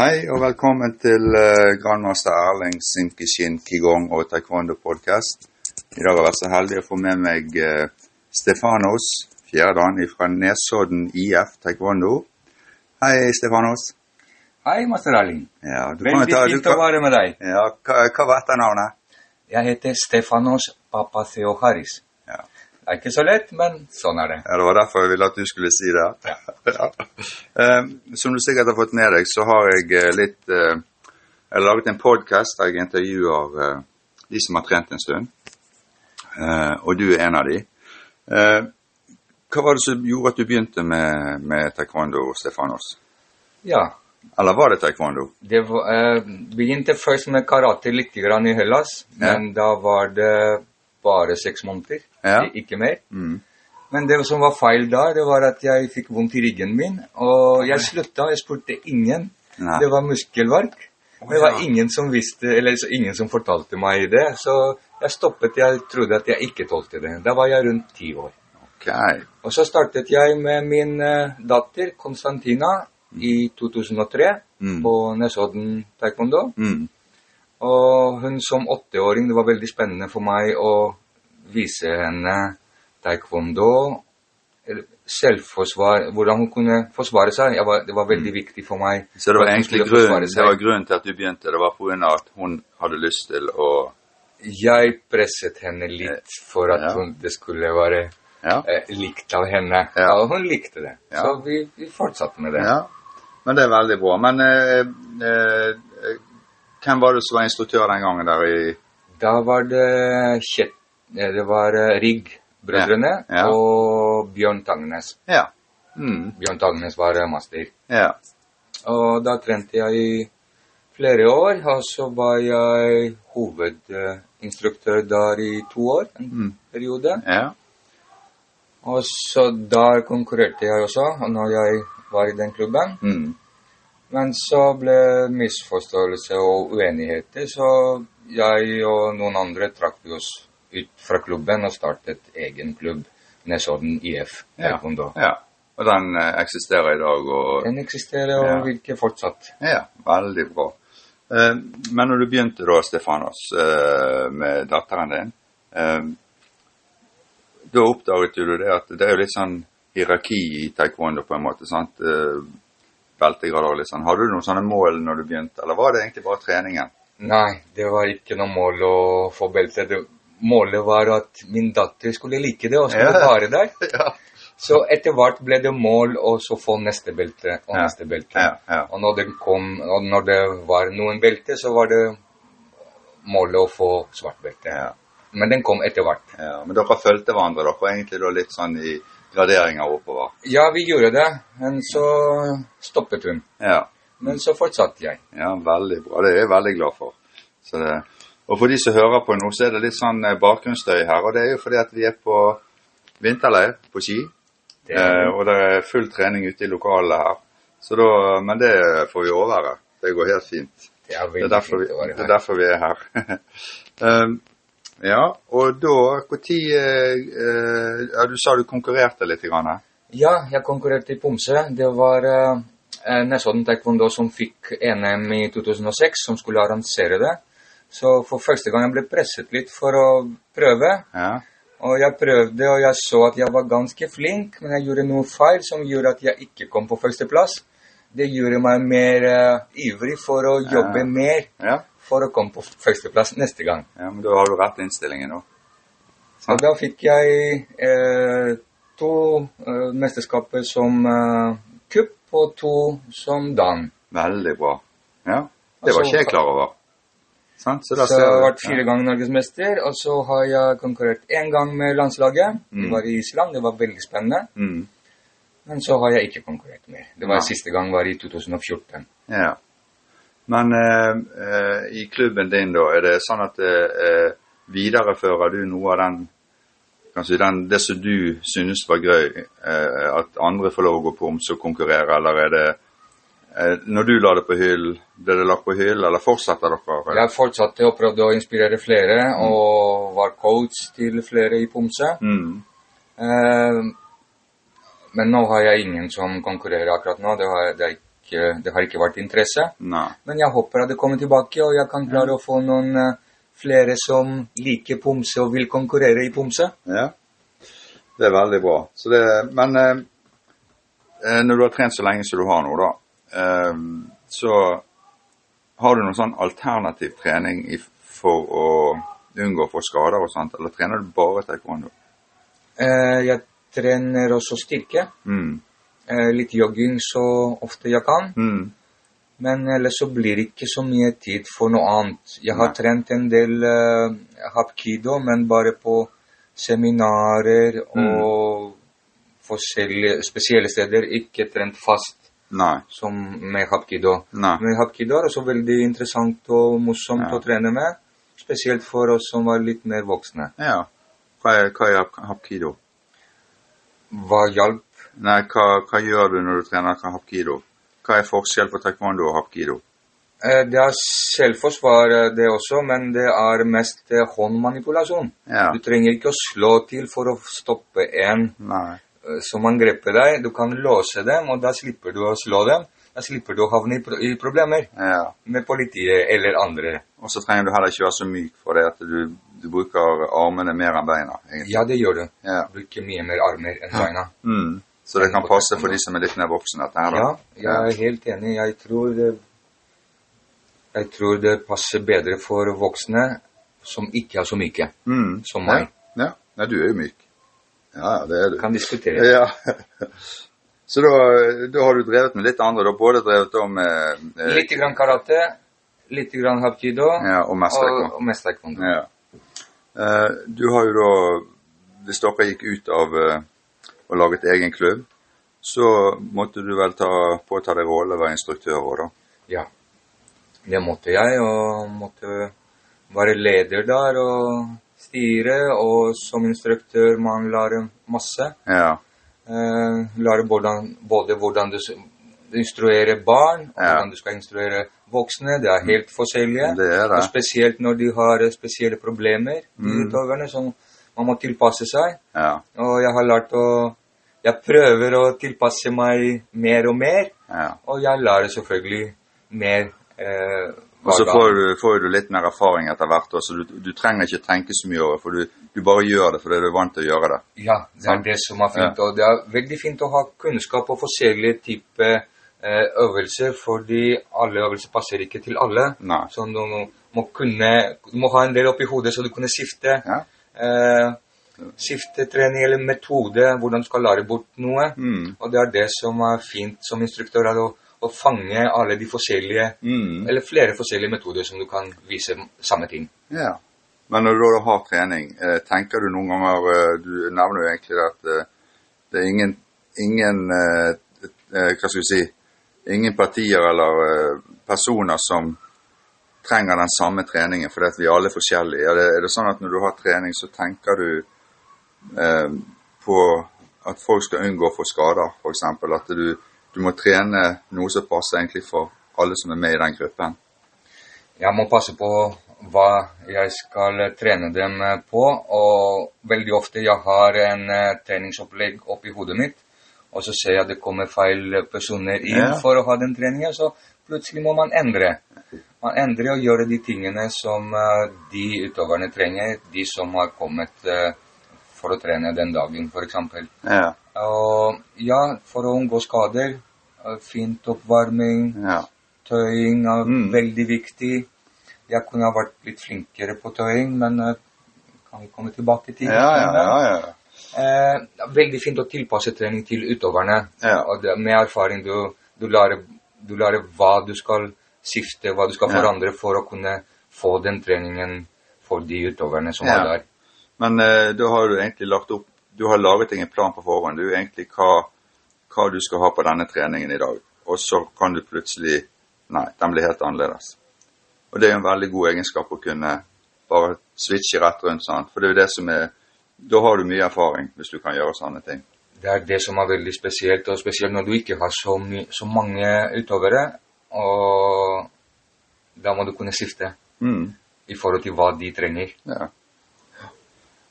Hei og velkommen til uh, grandmaster Erling Simkishin Kigong og Taekwondo podcast. I dag har jeg vært så heldig å få med meg uh, Stefanos Fjerdan fra Nesodden IF Taekwondo. Hei, Stefanos. Hei, master Erling. Ja, Veldig ta- fint kan- å være med deg. Ja, hva, hva var etternavnet? Jeg heter Stefanos Papatheoharis. Det er ikke så lett, men sånn er det. ja, det var derfor jeg ville at du skulle si det. Ja. Eh, som du sikkert har fått med deg, så har jeg eh, litt eh, Jeg har laget en podkast der jeg intervjuer eh, de som har trent en stund. Eh, og du er en av de. Eh, hva var det som gjorde at du begynte med, med taekwondo, Stefanos? Ja, Eller var det taekwondo? det var, eh, begynte først med karate litt i Hellas, men da var det bare seks måneder, Ja. ikke mer. Mm. Men det som var feil da, det var at jeg fikk vondt i ryggen min, og jeg slutta, jeg spurte ingen. Nei. Det var muskelverk. Men Det var ingen som visste, eller ingen som fortalte meg det, så jeg stoppet, jeg trodde at jeg ikke tålte det. Da var jeg rundt ti år. Okay. Og så startet jeg med min eh, datter Konstantina i 2003 Mm. på Nesodden taekwondo. Mm. Og hun som åtteåring, det var veldig spennende for meg å vise henne taekwondo, selvforsvar, hvordan hun kunne forsvare seg. Var, det var veldig viktig for meg. Mm. Så det var egentlig grunnen, det var grunnen til at du begynte? Det var pga. at hun hadde lyst til å Jeg presset henne litt for at Ja. hun, det skulle være Ja. eh, likt av henne. Ja. Og hun likte det. Så vi, vi fortsatte med det. Ja, men det er veldig bra. Men eh, eh, eh, hvem var det som var instruktør den gangen der i Da var det Kjet, eh, det var eh, Rigg-brødrene Ja, ja. og Bjørn Tangnes. Ja. Mm. Bjørn Tangnes var eh, master. Ja. Og da trente jeg i flere år, og så var jeg hovedinstruktør der i to år, en Mm. periode. Ja. Og så der konkurrerte jeg også, når jeg var i den klubben. Mm. Men så ble misforståelse og uenigheter, så jeg og noen andre trakk oss ut fra klubben og startet egen klubb, Nesodden IF. Ja. Ja. Og den eh, eksisterer i dag og Den eksisterer og Ja. virker fortsatt. Ja, veldig bra. Eh, men når du begynte da, Stefanos, eh, med datteren din, da oppdaget du det at det er jo litt sånn hierarki i taekwondo på en måte, sant? Beltegrader og litt sånn. Hadde du noen sånne mål når du begynte, eller var det egentlig bare treningen? Nei, det var ikke noe mål å få belte. Målet var at min datter skulle like det og skulle Ja. være der. Ja. Så etter hvert ble det mål å få neste belte og Ja. neste belte. Ja, ja. Og når det kom, og når det var noen belte, så var det målet å få svart belte. Men den kom etter hvert. Ja, men dere fulgte hverandre dere, egentlig da litt sånn i graderinger oppover. Ja, vi gjorde det, men så stoppet hun. Ja, Men så fortsatte jeg. ja veldig bra. Det er jeg veldig glad for. Så det, og for de som hører på nå, så er det litt sånn eh, bakgrunnsstøy her. Og det er jo fordi at vi er på vinterleir på ski. Det, Eh, og det er full trening ute i lokalet her. Så da, men det får vi overvære. Det går helt fint. det er Det er derfor vi, det er derfor vi er her. um, ja, og da Når eh, ja, Du sa du konkurrerte litt? Grann, her. Ja, jeg konkurrerte i Pomse. Det var eh, Nesodden Taekwondo som fikk NM i 2006, som skulle arrangere det. Så for første gang jeg ble presset litt for å prøve. ja. Og jeg prøvde, og jeg så at jeg var ganske flink, men jeg gjorde noe feil som gjorde at jeg ikke kom på førsteplass. Det gjorde meg mer uh, ivrig for å jobbe Ja. mer ja. for å komme på førsteplass neste gang. Ja, men da har du rett innstilling nå. Så da fikk jeg eh, to eh, mesterskaper som kupp og to som dan. Veldig bra. Ja, Det var Altså, ikke jeg klar over. Sant? Så da Så jeg har vært fire ganger norgesmester, og så har jeg konkurrert én gang med landslaget. Mm. Det var i Island, det var veldig spennende. Mm. Men så har jeg ikke konkurrert mer. Det var ja. Siste gang var i 2014. ja. Men eh, eh, i klubben din, da, er det sånn at eh, viderefører du noe av den kanskje den, det som du synes var gøy, eh, at andre får lov å gå på om så konkurrere, eller er det eh, Når du la det på hyll, ble det lagt på hyll, eller fortsatte dere? Jeg fortsatte og prøvde å inspirere flere, og var coach til flere i Pomse. Mm. Eh, men nå har jeg ingen som konkurrerer akkurat nå. Det, har, det ikke, det har ikke vært interesse. Nei. Men jeg håper at det kommer tilbake, og jeg kan klare å få noen eh, flere som liker pomse og vil konkurrere i pomse. Ja. Det er veldig bra. Så det, men eh, eh, når du har trent så lenge som du har nå, da, eh, så har du noen sånn alternativ trening i, for å unngå å få skader og sånt, eller trener du bare taekwondo? Eh, jeg trener også styrke. Mm. Eh, litt jogging så ofte jeg kan. Mm. Men ellers så blir det ikke så mye tid for noe annet. Jeg har Nei. trent en del uh, hapkido, men bare på seminarer og forskjellige spesielle steder. Ikke trent fast Nei. som med hapkido. Nei. Med hapkido er også veldig interessant og morsomt Ja. å trene med. Spesielt for oss som var litt mer voksne. Ja. Hva er, hva er hap- hapkido? Hva hjalp? Nei, hva, hva gjør du når du trener hapkido? Hva er forskjell på taekwondo og hapkido? Eh, Det er selvforsvar, eh, det også, men det er mest eh, håndmanipulasjon. Ja. Du trenger ikke å slå til for å stoppe en Nei. Eh, som angriper deg. Du kan låse dem, og da slipper du å slå dem. Da slipper du å havne i, pro i problemer Ja. med politiet eller andre. Og så trenger du heller ikke være så myk for det at du, du bruker armene mer enn beina. egentlig. Ja, det gjør du. Ja. Bruker mye mer armer enn beina. Mm. Så det kan passe for de som er litt mer voksne, her. Ja, jeg er helt enig. Jeg tror det, jeg tror det passer bedre for voksne som ikke er så myke Mm. som meg. Ja. Nei, du er jo myk. Ja, det er du. Kan diskutere. Ja. Så da, da har du drevet med litt andre. Du har både drevet da med eh, Litt grann karate, litt grann hapkido ja, og mest og, taekwondo. og mest taekwondo. Ja. Eh, du har jo da Hvis dere gikk ut av eh, og laget egen klubb, så måtte du vel ta, påta deg rollen å være instruktør òg, da? Ja. Det måtte jeg, og måtte være leder der og styre. Og som instruktør man lærer masse. Ja. Uh, lærer hvordan, både hvordan du instruerer barn, og Ja. hvordan du skal instruere voksne. Det er helt forskjellige. Det er det. Og spesielt når de har eh, spesielle problemer, de Mm. utøverne, som man må tilpasse seg. Ja. Og jeg har lært å Jeg prøver å tilpasse meg mer og mer, ja. og jeg lærer selvfølgelig mer eh, Og så får du, får du litt mer erfaring etter hvert. også. Du, du trenger ikke tenke så mye over det, for du, du bare gjør det fordi du er vant til å gjøre det. Ja, det er det som er fint. Og det er veldig fint å ha kunnskap og forskjellige typer eh, øvelser, fordi alle øvelser passer ikke til alle. Nei. Så du må, kunne, du må ha en del oppi hodet, så du kunne skifte. Ja. Eh, skifte trening eller metode, hvordan du skal lære bort noe. Mm. Og det er det som er fint som instruktør, er å, å fange alle de forskjellige, Mm. eller flere forskjellige metoder som du kan vise samme ting. Ja. Men når du da har trening, eh, tenker du noen ganger eh, Du nevner jo egentlig at eh, det er ingen, ingen Hva skal vi si Ingen partier eller personer som trenger den samme treningen, fordi at vi er alle forskjellige. Er det, er det sånn at når du har trening, så tenker du eh, på at folk skal unngå å få skader, f.eks. At du, du må trene noe som passer egentlig for alle som er med i den gruppen. Jeg må passe på hva jeg skal trene dem på, og veldig ofte jeg har en eh, treningsopplegg oppi hodet mitt, og så ser jeg at det kommer feil personer inn Ja. for å ha den treningen, så plutselig må man endre. Man endrer og gjør de tingene som eh, de utøverne trenger, de som har kommet eh, for å trene den dagen, eksempel. Ja. Og ja, for å unngå skader, eh, fint oppvarming, ja. Tøying er Mm. veldig viktig. Jeg kunne ha vært litt flinkere på tøying, men eh, kan vi komme tilbake til Ja, ja, ja, ja. Eh, veldig fint å tilpasse trening til utøverne. Ja. Det, med erfaring du, du, lærer, du lærer hva du skal skifte, hva du skal forandre for å kunne få den treningen for de utøverne som er der. Men eh, da har du egentlig lagt opp Du har laget deg en plan på forhånd. Du egentlig hva, hva du skal ha på denne treningen i dag. Og så kan du plutselig Nei, den blir helt annerledes. Og det er jo en veldig god egenskap å kunne bare switche rett rundt sånn. For det er jo det som er Da har du mye erfaring hvis du kan gjøre sånne ting. Det er det som er veldig spesielt, og spesielt når du ikke har så, så mange utøvere. Og da må du kunne skifte Mm. i forhold til hva de trenger. Ja.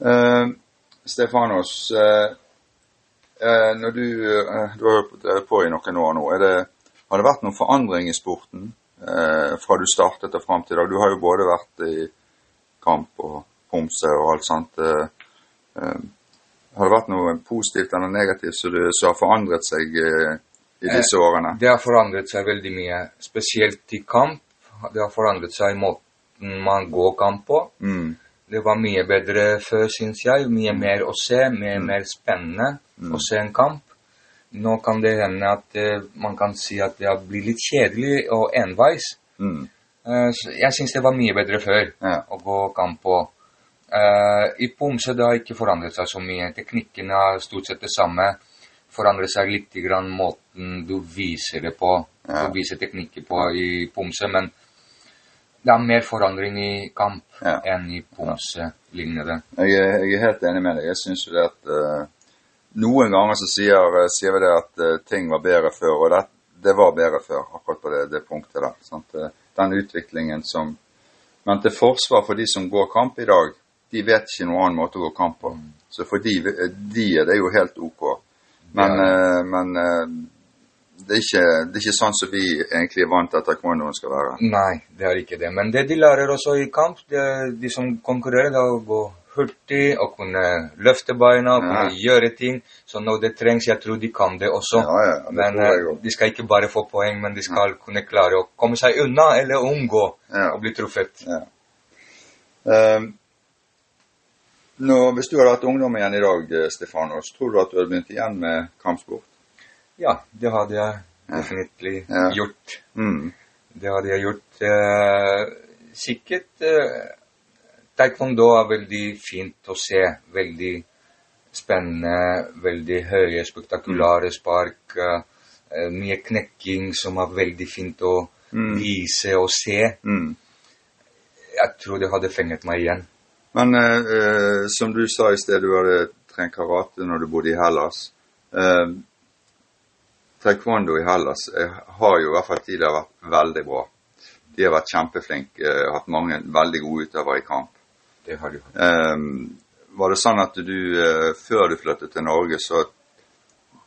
Eh, Stefanos, eh, eh, når du, eh, du har drevet på i noen år nå, det, Har det vært noen forandring i sporten eh, fra du startet og fram til i dag? Du har jo både vært i kamp og homse og alt sånt. Har det vært noe positivt eller negativt som, har forandret seg i disse årene? Det har forandret seg veldig mye, spesielt i kamp. Det har forandret seg i måten man går kamp på. Mm. Det var mye bedre før, syns jeg. Mye mer å se, mye mer spennende å se en kamp. Nå kan det hende at uh, man kan si at det blir litt kjedelig og enveis. Mm. Uh, så jeg syns det var mye bedre før Ja. å gå kamp på. Uh, I Pomse det har ikke forandret seg så mye. Teknikken er stort sett det samme. Forandrer seg litt grann måten du viser det på. Ja. Du viser teknikker på i Pomse, men det er mer forandring i kamp Ja. enn i Pomse lignende. Jeg, jeg er helt enig med deg. Jeg syns jo det at uh, Noen ganger så sier, eh, sier vi det at uh, ting var bedre før, og det, det var bedre før, akkurat på det, det punktet der. Sant? Den utviklingen som Men til forsvar for de som går kamp i dag, de vet ikke noen annen måte å gå kamp på. Så for de, de er det jo helt ok. Men, Ja. uh, men det, er ikke, det er ikke sånn som vi egentlig er vant til at taekwondoen skal være. Nei, det er ikke det. Men det de lærer også i kamp, det er de som konkurrerer, er å gå hurtig og kunne løfte beina og kunne gjøre ting. Så når det trengs, jeg tror de kan det også. Ja, ja, det men eh, de skal ikke bare få poeng, men de skal kunne klare å komme seg unna eller unngå å bli truffet. Ja. Ehm, nå, hvis du hadde hatt ungdom igjen i dag, eh, Stefanos, tror du at du hadde begynt igjen med kampsport? Ja, det hadde jeg definitivt Ja. gjort. Mm. Det hadde jeg gjort. Eh, sikkert eh, Taekwondo er veldig fint å se. Veldig spennende, veldig høye, spektakulære spark. Eh, mye knekking som er veldig fint å Mm. vise og se. Mm. Jeg tror det hadde fenget meg igjen. Men eh, eh, som du sa i sted, du hadde trent karate når du bodde i Hellas. Eh, taekwondo i Hellas eh, har jo i hvert fall tidligere vært veldig bra. De har vært kjempeflinke, eh, hatt mange veldig gode utøvere i kamp. Det har de hatt. Ehm, var det sånn at du, eh, før du flyttet til Norge, så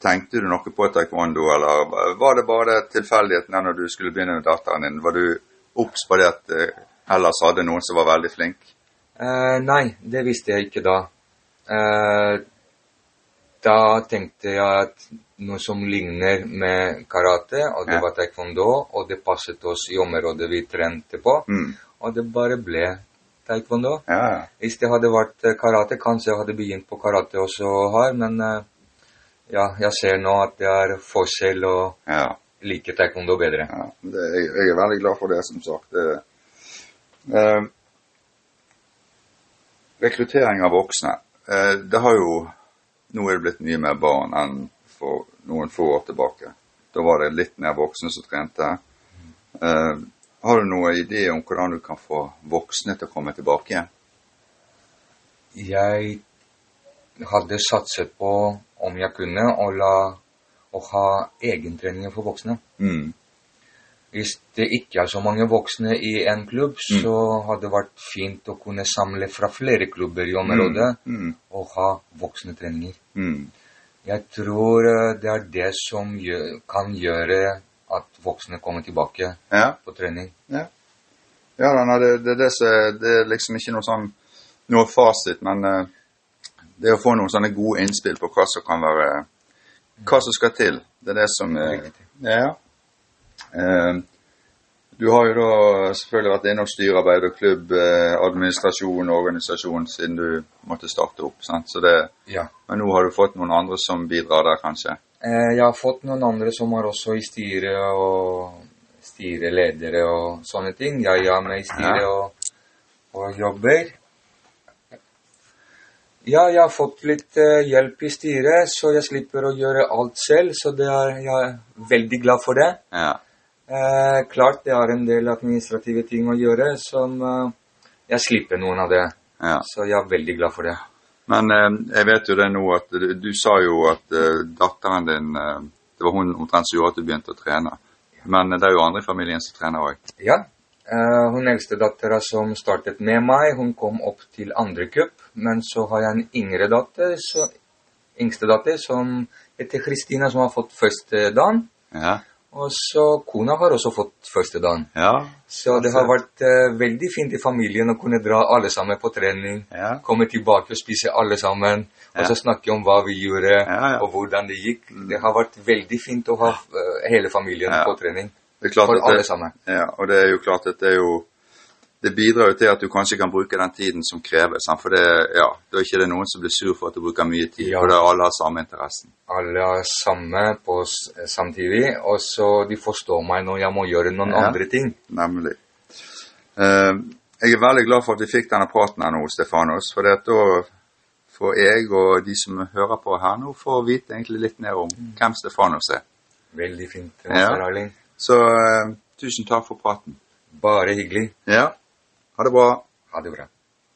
tenkte du noe på taekwondo, eller var det bare tilfeldigheten der når du skulle begynne med datteren din? Var du obs på det at Hellas hadde noen som var veldig flink? Uh, nei, det visste jeg ikke da. Eh, da tenkte jeg at noe som ligner med karate, og det Ja. var taekwondo, og det passet oss i området vi trente på, Mm. og det bare ble taekwondo. Ja. Hvis det hadde vært eh, karate, kanskje jeg hadde begynt på karate også her, men eh, ja, jeg ser nå at det er forskjell og ja. liker taekwondo bedre. ja. Det, jeg, jeg er veldig glad for det, som sagt. Det, eh, rekruttering av voksne. Eh, det har jo Nå er det blitt mye mer barn enn for noen få år tilbake. Da var det litt mer voksne som trente. Uh, har du noen idé om hvordan du kan få voksne til å komme tilbake igjen? Jeg hadde satset på, om jeg kunne, å, la, å ha egentreninger for voksne. Mm. Hvis det ikke er så mange voksne i en klubb, Mm. så hadde det vært fint å kunne samle fra flere klubber i området Mm. og ha voksne treninger. Mm. Jeg tror eh, det er det som gjør, kan gjøre at voksne kommer tilbake Ja. på trening. Ja, da, nei, det, det, det, det er liksom ikke noe sånn noe fasit, men eh, det å få noen sånne gode innspill på hva som kan være Hva som skal til. Det er det som er Riktig. Ja. Eh, du har jo da selvfølgelig vært inne og styrearbeid og klubb, eh, administrasjon og organisasjon siden du måtte starte opp. sant? Så det, Ja. men nå har du fått noen andre som bidrar der, kanskje? Eh, Jeg har fått noen andre som er også i styret og styreledere og sånne ting. Jeg er med i styret Ja. og, og jobber. Ja, jeg har fått litt hjelp i styret, så jeg slipper å gjøre alt selv. Så det er, jeg er veldig glad for det. Ja. Eh, klart det er en del administrative ting å gjøre som eh, jeg slipper noen av det. ja. Så jeg er veldig glad for det. Men eh, jeg vet jo det nå at du, du sa jo at eh, datteren din eh, Det var hun omtrent som gjorde at du begynte å trene. Men eh, det er jo andre i familien som trener òg. Ja. eh, hun eldste dattera som startet med meg, hun kom opp til andre cup. Men så har jeg en yngre datter, så, yngste datter som heter Kristina, som har fått første dagen. Ja. Og så kona har også fått første dagen. Ja. Så det har vært uh, veldig fint i familien å kunne dra alle sammen på trening. Ja. Komme tilbake og spise alle sammen. Og så snakke om hva vi gjorde, Ja, ja. og hvordan det gikk. Det har vært veldig fint å ha uh, hele familien Ja. på trening. Det er klart For at alle sammen. ja, og det er jo klart at det er jo Det bidrar jo til at du kanskje kan bruke den tiden som kreves. For det, ja, da er ikke det noen som blir sur for at du bruker mye tid. Ja. For det er alle har samme interessen. Alle har samme på samtidig, og så de forstår meg når jeg må gjøre noen Ja. andre ting. Nemlig. Uh, jeg er veldig glad for at vi fikk denne praten her nå, Stefanos. For da får jeg og de som hører på her nå, får vite egentlig litt mer om hvem Stefanos er. Veldig fint. Ja. Arling. Så uh, tusen takk for praten. Bare hyggelig. Ja, ha det bra. Ha det bra.